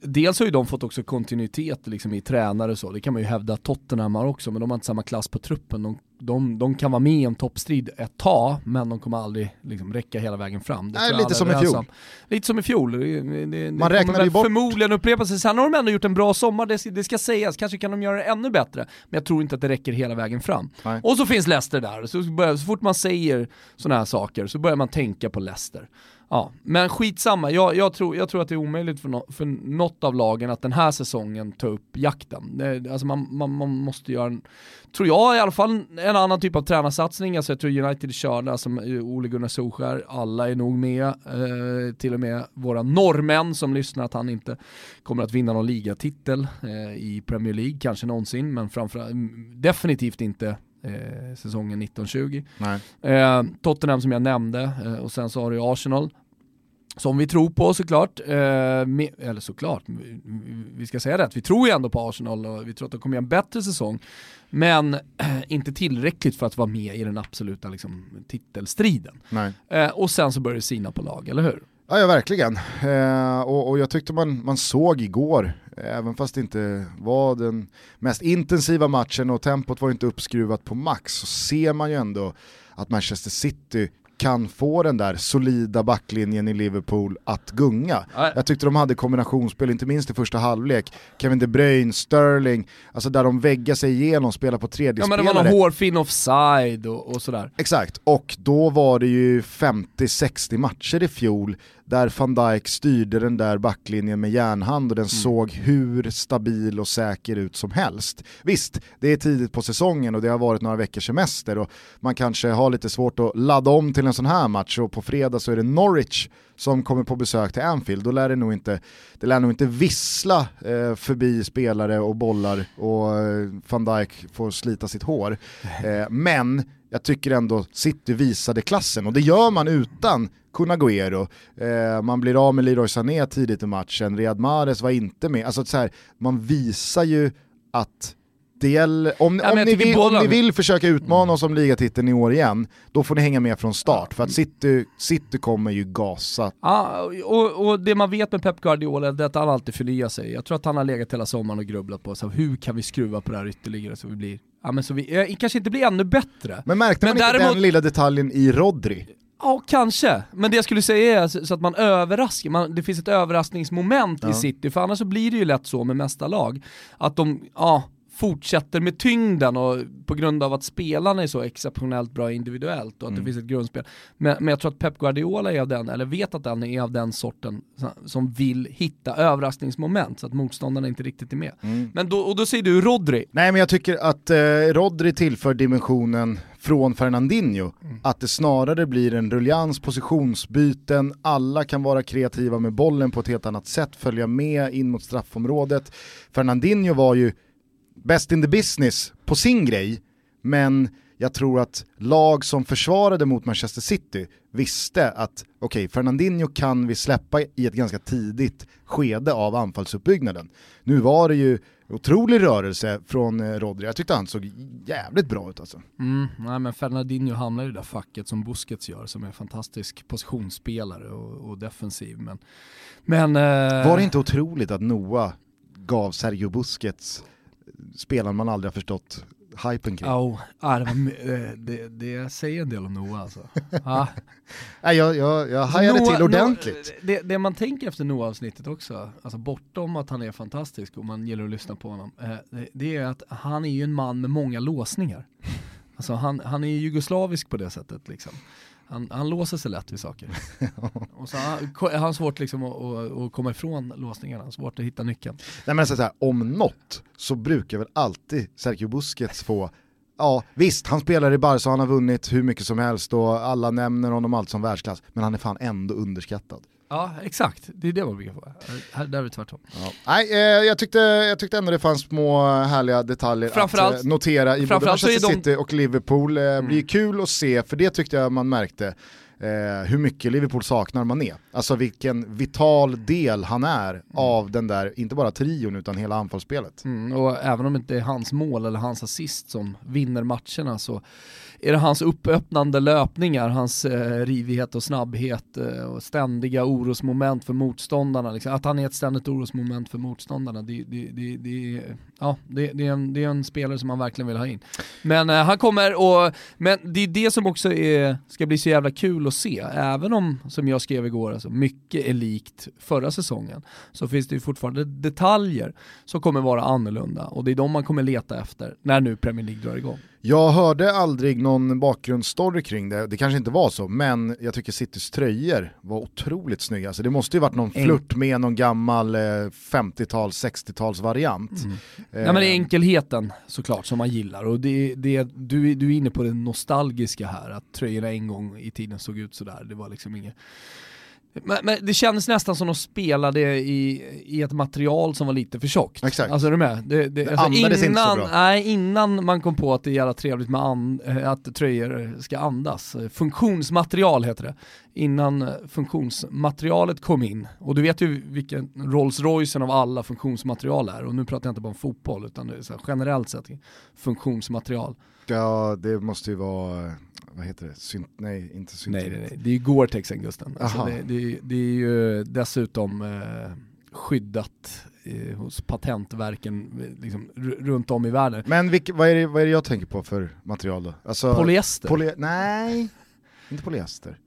dels har ju de fått också kontinuitet liksom, i tränare och så, det kan man ju hävda att Tottenham har också, men de har inte samma klass på truppen. De, de, de kan vara med i en toppstrid ett tag, men de kommer aldrig liksom, räcka hela vägen fram. Det Nej, lite som i fjol. Lite som i fjol. Det, det, man räknar ju bort... förmodligen upprepa sig. Sen har de ändå gjort en bra sommar, det, det ska sägas. Kanske kan de göra det ännu bättre, men jag tror inte att det räcker hela vägen fram. Nej. Och så finns Leicester där, så, börjar, så fort man säger sådana här saker så börjar man tänka på Leicester. Ja, men skitsamma. Jag, jag, tror, jag tror att det är omöjligt för, no, för något av lagen att den här säsongen ta upp jakten. Det, alltså man, man, man, måste göra, en, tror jag i alla fall, en annan typ av tränarsatsning. Alltså jag tror United är körda, alltså Ole Gunnar Solskär, alla är nog med. Eh, till och med våra norrmän som lyssnar att han inte kommer att vinna någon ligatitel eh, i Premier League, kanske någonsin, men framförallt definitivt inte eh, säsongen 1920. Eh, Tottenham som jag nämnde, eh, och sen så har du Arsenal, som vi tror på såklart, eh, med, eller såklart, vi ska säga det, vi tror ju ändå på Arsenal och vi tror att de kommer göra en bättre säsong, men inte tillräckligt för att vara med i den absoluta liksom, titelstriden. Eh, och sen så börjar det sina på lag, eller hur? Ja, ja verkligen. Eh, och, och, jag tyckte man, man såg igår, även fast det inte var den mest intensiva matchen och tempot var inte uppskruvat på max, så ser man ju ändå att Manchester City kan få den där solida backlinjen i Liverpool att gunga. Nej. Jag tyckte de hade kombinationsspel, inte minst i första halvlek. Kevin De Bruyne, Sterling, alltså där de väggar sig igenom, spelar på tredje Ja men det var någon hårfin offside och, och sådär. Exakt, och då var det ju 50-60 matcher i fjol där van Dijk styrde den där backlinjen med järnhand och den mm. såg hur stabil och säker ut som helst. Visst, det är tidigt på säsongen och det har varit några veckors semester och man kanske har lite svårt att ladda om till en sån här match och på fredag så är det Norwich som kommer på besök till Anfield, då lär det nog inte, det lär nog inte vissla eh, förbi spelare och bollar och eh, van Dijk får slita sitt hår. Eh, men jag tycker ändå City visade klassen och det gör man utan Kun Agüero, eh, man blir av med Leroy Sané tidigt i matchen, Riyad Mahrez var inte med, alltså så här, man visar ju att det gäller, om, ja, om, ni vill, om, ni vill, försöka utmana oss om ligatiteln i år igen, då får ni hänga med från start, för att City, City kommer ju gasa. Ja, och, och det man vet med Pep Guardiola är att han alltid förnyar sig. Jag tror att han har legat hela sommaren och grubblat på så hur kan vi skruva på det här ytterligare så vi blir, ja men så vi eh, kanske inte blir ännu bättre. Men märkte men man inte däremot, den lilla detaljen i Rodri? Ja, kanske. Men det jag skulle säga är så att man överraskar, man, det finns ett överraskningsmoment ja. i City, för annars så blir det ju lätt så med nästa lag. Att de, ja, fortsätter med tyngden och på grund av att spelarna är så exceptionellt bra individuellt och att mm. det finns ett grundspel. Men, men jag tror att Pep Guardiola är av den, eller vet att den är av den sorten som vill hitta överraskningsmoment så att motståndarna inte riktigt är med. Mm. Men då, och då säger du Rodri. Nej men jag tycker att eh, Rodri tillför dimensionen från Fernandinho, mm. att det snarare blir en ruljans, positionsbyten, alla kan vara kreativa med bollen på ett helt annat sätt, följa med in mot straffområdet. Fernandinho var ju best in the business på sin grej, men jag tror att lag som försvarade mot Manchester City visste att okej, okay, Fernandinho kan vi släppa i ett ganska tidigt skede av anfallsuppbyggnaden. Nu var det ju otrolig rörelse från eh, Rodri. Jag tyckte han såg jävligt bra ut alltså. Mm, nej men Fernandinho hamnar i det där facket som Busquets gör, som är en fantastisk positionsspelare och, och defensiv. Men, men eh... Var det inte otroligt att Noah gav Sergio Busquets spelaren man aldrig har förstått hypen kring. Oh, ah, det, eh, det, det, säger en del om Noah alltså. Ah. Nej, jag, jag, jag hajade Noah, till ordentligt. Noah, det, det, man tänker efter Noah-avsnittet också, alltså bortom att han är fantastisk och man gillar att lyssna på honom, eh, det är att han är ju en man med många låsningar. Alltså han, han är jugoslavisk på det sättet liksom. Han, han låser sig lätt vid saker. och så har han svårt liksom att, att, att, komma ifrån låsningarna, svårt att hitta nyckeln. Nej men så här, om något så brukar väl alltid Sergio Busquets få Ja, visst, han spelar i Barca, han har vunnit hur mycket som helst och alla nämner honom allt som världsklass, men han är fan ändå underskattad. Ja, exakt. Det är det man brukar få. Här, där är det tvärtom. Ja. Nej, eh, jag, tyckte, jag tyckte ändå det fanns små härliga detaljer att eh, notera i både Manchester de... City och Liverpool. Eh, mm. blir kul att se, för det tyckte jag man märkte. Eh, hur mycket Liverpool saknar man är. Alltså vilken vital del han är mm. av den där, inte bara trion utan hela anfallsspelet. Mm, och även om det inte är hans mål eller hans assist som vinner matcherna så är det hans uppöppnande löpningar, hans eh, rivighet och snabbhet eh, och ständiga orosmoment för motståndarna. Liksom. Att han är ett ständigt orosmoment för motståndarna, det, det, det, det ja, det, det, är en, det är en spelare som man verkligen vill ha in. Men eh, han kommer och, men det är det som också är, ska bli så jävla kul att se, även om, som jag skrev igår, alltså, mycket är likt förra säsongen, så finns det ju fortfarande detaljer som kommer vara annorlunda och det är de man kommer leta efter när nu Premier League drar igång. Jag hörde aldrig någon bakgrundsstory kring det, det kanske inte var så, men jag tycker Citys tröjor var otroligt snygga. Alltså det måste ju varit någon flört med någon gammal 50-tals, eh, 60-tals variant. Mm. Ja men det är eh. enkelheten såklart som man gillar och det, det, du, du är inne på det nostalgiska här, att tröjorna en gång i tiden såg ut sådär, det var liksom inget men, men, det kändes nästan som att de spelade i, i ett material som var lite för tjockt. Exakt. Alltså är du med? Det, det, det alltså innan, inte så bra. Nej, innan man kom på att det är jävla trevligt med an, eh, att tröjor ska andas. Funktionsmaterial heter det. Innan funktionsmaterialet kom in. Och du vet ju vilken Rolls Royce av alla funktionsmaterial är. Och nu pratar jag inte bara om fotboll utan det är generellt sett funktionsmaterial. Ja, det måste ju vara vad heter det, Synt, nej inte syntetik. Nej, nej, nej, det är ju Gore-Tex Gusten. Alltså det, det, det, är ju dessutom eh, skyddat eh, hos patentverken liksom, runt om i världen. Men vilk, vad, är det, vad är det jag tänker på för material då? Alltså, polyester? Poly, nej, inte polyester.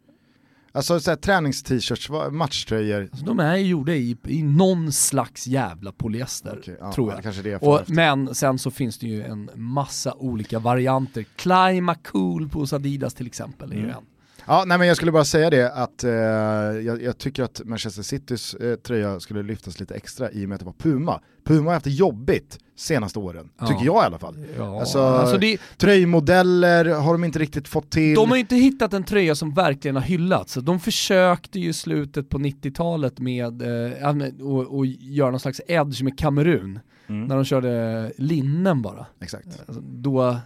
Alltså såhär tränings-t-shirts, matchtröjor. Alltså, de är gjorda i, i någon slags jävla polyester, okay, ja, tror jag. Kanske det och, men sen så finns det ju en massa olika varianter. Clima Cool på Adidas till exempel är ju mm. en. Ja, nej men jag skulle bara säga det att eh, jag, jag, tycker att Manchester Citys eh, tröja skulle lyftas lite extra i och med att det var Puma. Puma har haft det jobbigt senaste åren, ja. tycker jag i alla fall. Ja. Alltså, alltså det... Tröjmodeller har de inte riktigt fått till. De har ju inte hittat en tröja som verkligen har hyllats. De försökte ju i slutet på 90-talet med eh, att göra någon slags edge med Kamerun. Mm. När de körde linnen bara. Exakt. Alltså, då,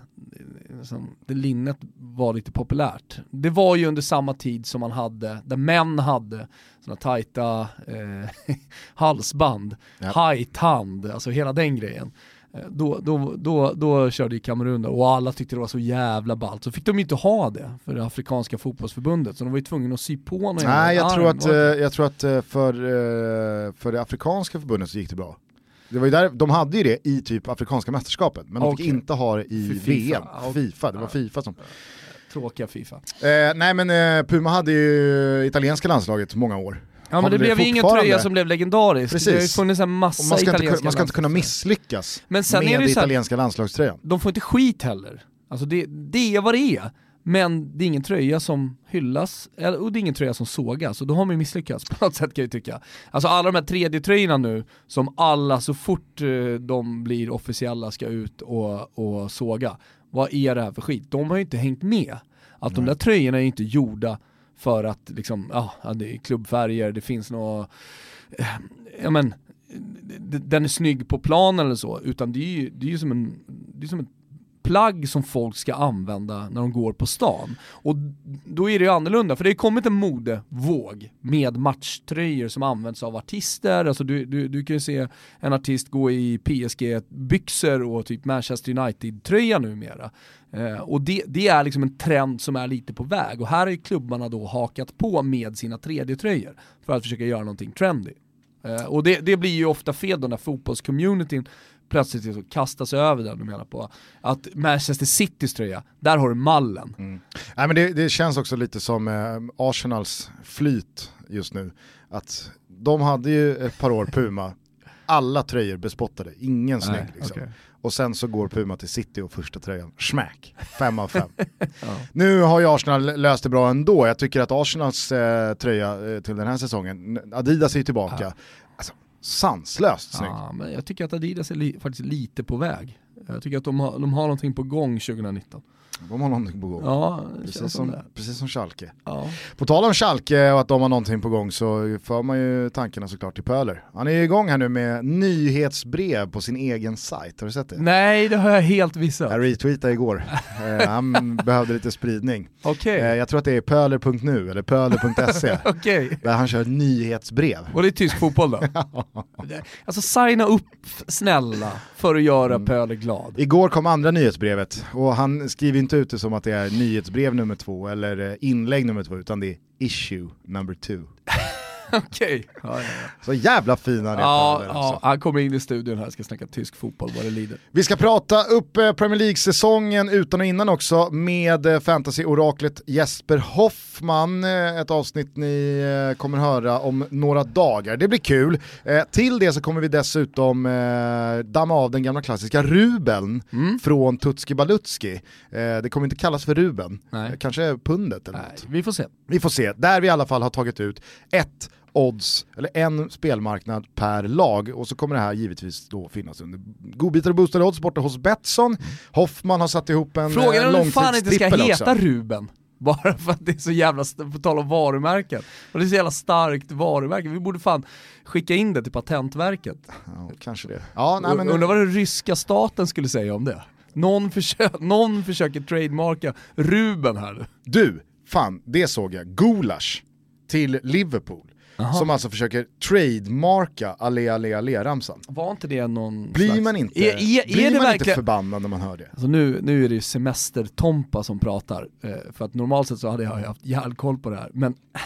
liksom, det linnet var lite populärt. Det var ju under samma tid som man hade, där män hade sådana tajta eh, halsband, ja. hajtand, alltså hela den grejen. Eh, då, då, då, då körde ju Kamerun och alla tyckte det var så jävla ballt. Så fick de ju inte ha det för det afrikanska fotbollsförbundet, så de var ju tvungna att sy på någon Nej, jag tror, att, eh, jag tror att eh, för, för det afrikanska förbundet så gick det bra. Det var ju där, de hade ju det i typ Afrikanska mästerskapet, men de fick inte ha det i VM, Fifa, det var Fifa som... Tråkiga Fifa. Eh, nej men eh, Puma hade ju italienska landslaget många år. Ja men det, det blev ju ingen tröja som blev legendarisk. Precis. Det har ju funnits en massa man ska italienska inte, Man ska inte kunna misslyckas men sen med är det italienska landslagströjan. De får inte skit heller. Alltså det, det är vad det är. Men det är ingen tröja som hyllas, och det är ingen tröja som sågas, och då har man ju misslyckats på något sätt kan jag tycka. Alltså alla de här 3D-tröjorna nu, som alla så fort eh, de blir officiella ska ut och, och såga, vad är det här för skit? De har ju inte hängt med. Att Nej. de där tröjorna är ju inte gjorda för att liksom, ja, det är klubbfärger, det finns något, eh, ja men, den är snygg på planen eller så, utan det är ju, det är ju som en, det är som en plagg som folk ska använda när de går på stan. Och då är det ju annorlunda, för det har kommit en modevåg med matchtröjor som används av artister, alltså du, du, du kan ju se en artist gå i PSG-byxor och typ Manchester United-tröja numera. Eh, och det, det, är liksom en trend som är lite på väg och här har ju klubbarna då hakat på med sina 3D-tröjor för att försöka göra någonting trendy. Eh, och det, det, blir ju ofta fel då när fotbollscommunityn plötsligt liksom kastas över den, du menar på att Manchester Citys tröja, där har du mallen. Mm. Nej, men det, det, känns också lite som eh, Arsenals flyt just nu, att de hade ju ett par år Puma, alla tröjor bespottade, ingen snygg liksom. Okay. Och sen så går Puma till City och första tröjan, smack, fem av fem. ja. Nu har ju Arsenal löst det bra ändå, jag tycker att Arsenals eh, tröja eh, till den här säsongen, Adidas är ju tillbaka, sanslöst snygg. Ja, men jag tycker att Adidas är li faktiskt lite på väg. Jag tycker att de har, de har någonting på gång 2019. De har någonting på gång. Ja, precis, som, precis som Schalke. Ja. På tal om Schalke och att de har någonting på gång så för man ju tankarna såklart till Pöler. Han är igång här nu med nyhetsbrev på sin egen sajt, har du sett det? Nej, det har jag helt missat. Jag retweetade igår. eh, han behövde lite spridning. Okay. Eh, jag tror att det är pöler.nu eller pöler.se. okay. Där han kör nyhetsbrev. Och det är tysk fotboll då? alltså signa upp snälla för att göra mm. Pöler glad. Igår kom andra nyhetsbrevet och han skriver inte ut ute som att det är nyhetsbrev nummer två eller eh, inlägg nummer två, utan det är issue number two. Okej. Okay. Så jävla fin han är. Ja, ja, han kommer in i studion här och ska snacka tysk fotboll vad det lider. Vi ska prata upp eh, Premier League-säsongen utan och innan också med eh, fantasy-oraklet Jesper Hoffman. Eh, ett avsnitt ni kommer höra om några dagar. Det blir kul. Till det så kommer vi dessutom damma av den gamla klassiska Ruben mm. från Tutski Balutski. Det kommer inte kallas för Ruben, Nej. kanske pundet eller Nej, något. Vi får se. Vi får se, där vi i alla fall har tagit ut ett odds, eller en spelmarknad per lag och så kommer det här givetvis då finnas under godbitar och boostade odds borta hos Betsson. Hoffman har satt ihop en Frågan är om det fan inte ska heta Ruben. Bara för att det är så jävla, på tal om varumärken, och det är så jävla starkt varumärke. Vi borde fan skicka in det till Patentverket. Ja, kanske det. Ja, nej, men... Undrar vad den ryska staten skulle säga om det. Någon, försö någon försöker trademarka Ruben här. Du, fan, det såg jag. Gulasch till Liverpool. Aha. Som alltså försöker trademarka alle alle alle ramsan. Var inte det någon Blir slags... man inte, är, är, blir är man verkligen... inte förbannad när man hör det? Alltså nu, nu är det ju semester-Tompa som pratar, eh, för att normalt sett så hade jag haft järnkoll på det här, men äh,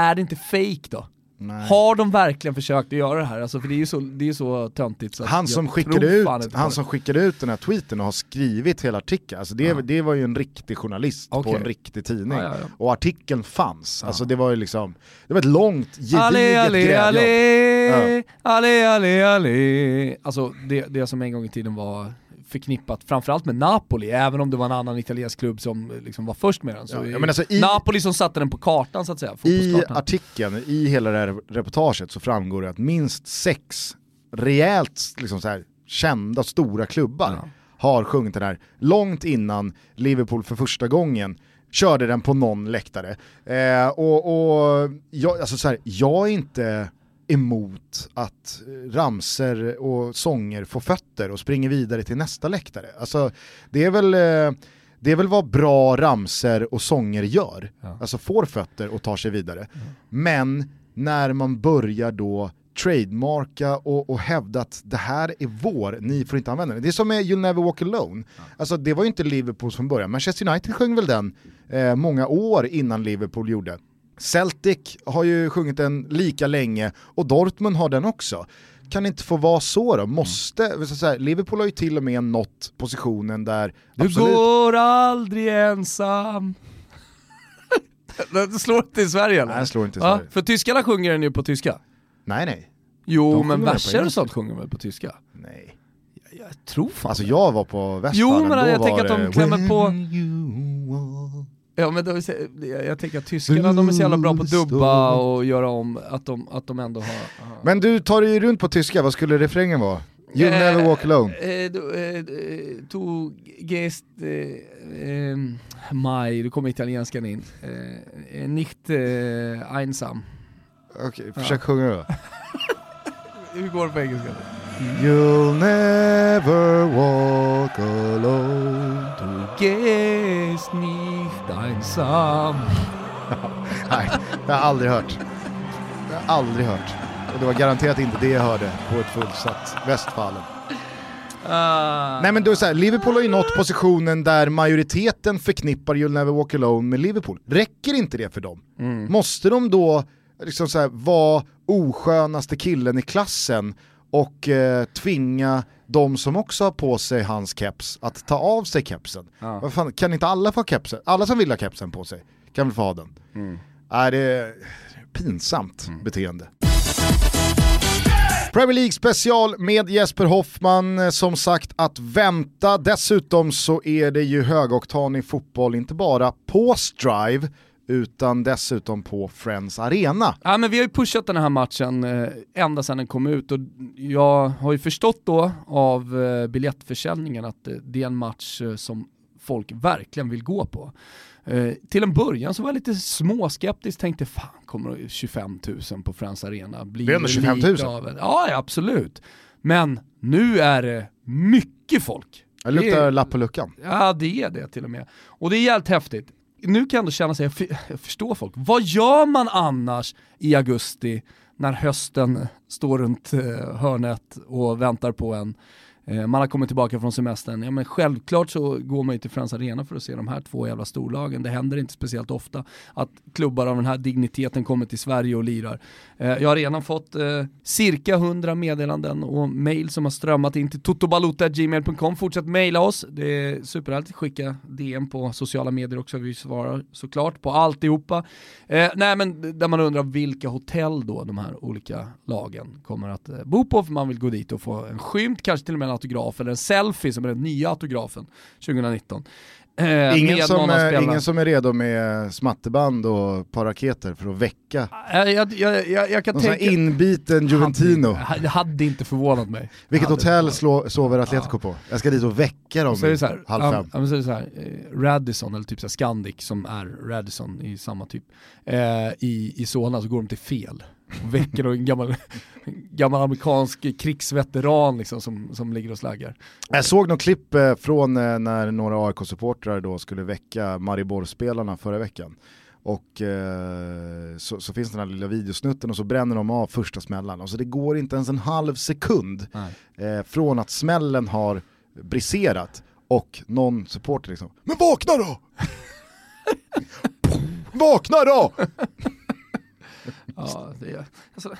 är det inte fake då? Nej. Har de verkligen försökt att göra det här? Alltså, för det är ju så, det är så töntigt så han, som skickade ut, han som skickade ut den här tweeten och har skrivit hela artikeln, alltså det, ja. det var ju en riktig journalist okay. på en riktig tidning. Ja, ja, och artikeln fanns, alltså det var ju liksom, det var ett långt, gediget grävjobb. Ale, ale, ale, Alltså det, det som en gång i tiden var förknippat framförallt med Napoli, även om det var en annan italiensk klubb som liksom var först med den. Så ja, alltså i, Napoli som satte den på kartan så att säga. I artikeln, i hela det här reportaget så framgår det att minst sex rejält liksom så här, kända stora klubbar ja. har sjungit den här långt innan Liverpool för första gången körde den på någon läktare. Eh, och, och jag, alltså så här, jag är inte emot att ramser och sånger får fötter och springer vidare till nästa läktare. Alltså, det är väl eh, det är väl vad bra ramser och sånger gör, ja. alltså får fötter och tar sig vidare. Mm. Men när man börjar då trademarka och, och hävda att det här är vår, ni får inte använda den. Det är som med You'll Never Walk Alone. Ja. Alltså det var ju inte Liverpool från början, Manchester United sjöng väl den eh, många år innan Liverpool gjorde. Celtic har ju sjungit den lika länge och Dortmund har den också. Kan det inte få vara så då? Måste, mm. säga, Liverpool har ju till och med nått positionen där... Du absolut... går aldrig ensam. det slår inte i Sverige eller? Nej, det slår inte i Sverige. Ja, för tyskarna sjunger den ju på tyska. Nej nej. Jo, men verser och sånt sjunger väl på tyska? Nej. Jag, jag tror fan Alltså jag var på Westfallen, Jo men jag tänker att de klämmer på... Ja men då, jag tänker att tyskarna de är så jävla bra på att dubba och göra om, att de, att de ändå har... Aha. Men du tar dig runt på tyska, vad skulle refrängen vara? You eh, never walk alone. Eh, du, eh, tu gest eh, mai, du kommer italienskan in. Eh, nicht eh, einsam. Okej, okay, försök ja. sjunga då. Hur går det på engelska? You'll never walk alone. Du gehst nicht einsam. Nej, det har jag aldrig hört. Det har jag aldrig hört. Och det var garanterat inte det jag hörde på ett fullsatt Västfallen. Uh. Nej men då så här, Liverpool har ju nått positionen där majoriteten förknippar You'll Never Walk Alone med Liverpool. Räcker inte det för dem? Mm. Måste de då liksom så här, vara oskönaste killen i klassen och eh, tvinga de som också har på sig hans keps att ta av sig kepsen? Ja. Vad fan, kan inte alla få ha kepsen? Alla som vill ha kepsen på sig kan väl få ha den? Mm. Nej, det är pinsamt mm. beteende. Premier League special med Jesper Hoffman, som sagt att vänta. Dessutom så är det ju högoktanig fotboll, inte bara på Strive, utan dessutom på Friends Arena. Ja men vi har ju pushat den här matchen eh, ända sedan den kom ut och jag har ju förstått då av eh, biljettförsäljningen att eh, det är en match eh, som folk verkligen vill gå på. Eh, till en början så var jag lite småskeptisk, tänkte fan kommer 25 000 på Friends Arena bli Det är ändå 25 000? Av Ja, ja, absolut. Men nu är det mycket folk. Det luktar lapp på luckan. Ja det är det till och med. Och det är jävligt häftigt. Nu kan jag ändå känna sig, jag förstår folk. Vad gör man annars i augusti när hösten står runt eh, hörnet och väntar på en? Eh, man har kommit tillbaka från semestern. Ja, men självklart så går man ju till Friends Arena för att se de här två jävla storlagen. Det händer inte speciellt ofta att klubbar av den här digniteten kommer till Sverige och lirar. Eh, jag har redan fått eh, cirka 100 meddelanden och mail som har strömmat in till totobalota.gmail.com. Fortsätt mejla oss, det är superhärligt. Skicka DM på sociala medier också, vi svarar såklart på alltihopa. nej men där man undrar vilka hotell då de här olika lagen kommer att bo på, för man vill gå dit och få en skymt, kanske till och med autograf eller en selfie som är den nya autografen 2019. Eh, ingen, som är, ingen som är redo med smatterband och par raketer för att väcka jag, jag, jag, jag kan Någon tänka... inbiten Juventino. Det hade inte förvånat mig. Vilket hotell slå, sover Atletico ja. på? Jag ska dit och väcka dem så är så här, halv fem. Ja, så är det så här, eh, Radisson, eller typ så här Scandic som är Radisson i samma typ, eh, i, i Solna så går de till fel väcker en gammal, gammal amerikansk krigsveteran liksom, som, som ligger och slaggar. Jag såg något klipp eh, från eh, när några AIK-supportrar då skulle väcka Maribor-spelarna förra veckan. Och eh, så, så, finns den här lilla videosnutten och så bränner de av första smällen. Och så det går inte ens en halv sekund eh, från att smällen har briserat och någon supporter liksom, men vakna då! vakna då! Ja, det, alltså,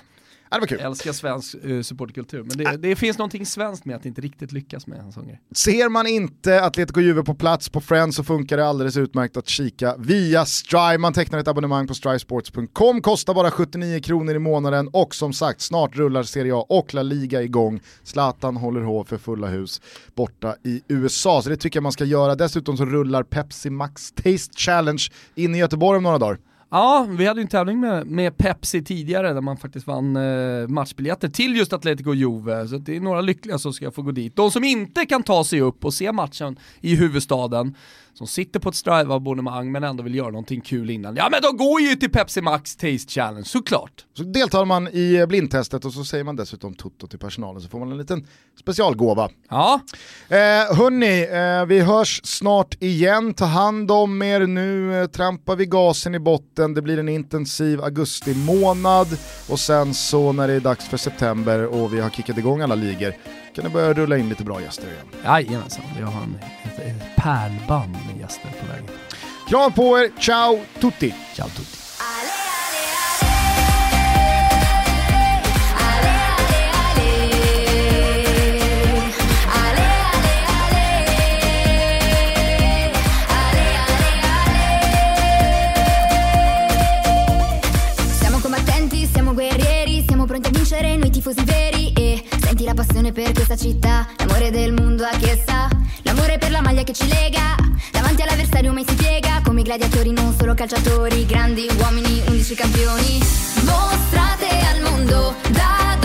Ja, det var kul. Jag älskar svensk uh, supportkultur, men det, äh. det, finns någonting svenskt med att inte riktigt lyckas med en sån grej. Ser man inte Atletico Juve på plats på Friends så funkar det alldeles utmärkt att kika via Strive. Man tecknar ett abonnemang på strivesports.com, kostar bara 79 kronor i månaden och som sagt, snart rullar Serie A och La Liga igång. Zlatan håller hov för fulla hus borta i USA, så det tycker jag man ska göra. Dessutom så rullar Pepsi Max Taste Challenge in i Göteborg om några dagar. Ja, vi hade ju en tävling med, med Pepsi tidigare där man faktiskt vann eh, matchbiljetter till just Atletico Juve, så det är några lyckliga som ska få gå dit. De som inte kan ta sig upp och se matchen i huvudstaden, som sitter på ett Strive-abonnemang men ändå vill göra någonting kul innan. Ja men de går ju till Pepsi Max Taste Challenge, såklart! Så deltar man i blindtestet och så säger man dessutom Toto till personalen så får man en liten specialgåva. Ja. Eh, hörni, eh, vi hörs snart igen. Ta hand om er nu, eh, trampar vi gasen i botten. Det blir en intensiv augusti månad och sen så när det är dags för september och vi har kickat igång alla ligor kan det börja rulla in lite bra gäster igen. Jajamensan, vi har en, ett, ett pärlband med gäster på vägen. Kram på er, ciao tutti! Ciao tutti! La passione per questa città, l'amore del mondo a che sa, l'amore per la maglia che ci lega, davanti all'avversario mai si piega, come gladiatori non solo calciatori, grandi uomini, undici campioni, mostrate al mondo, dai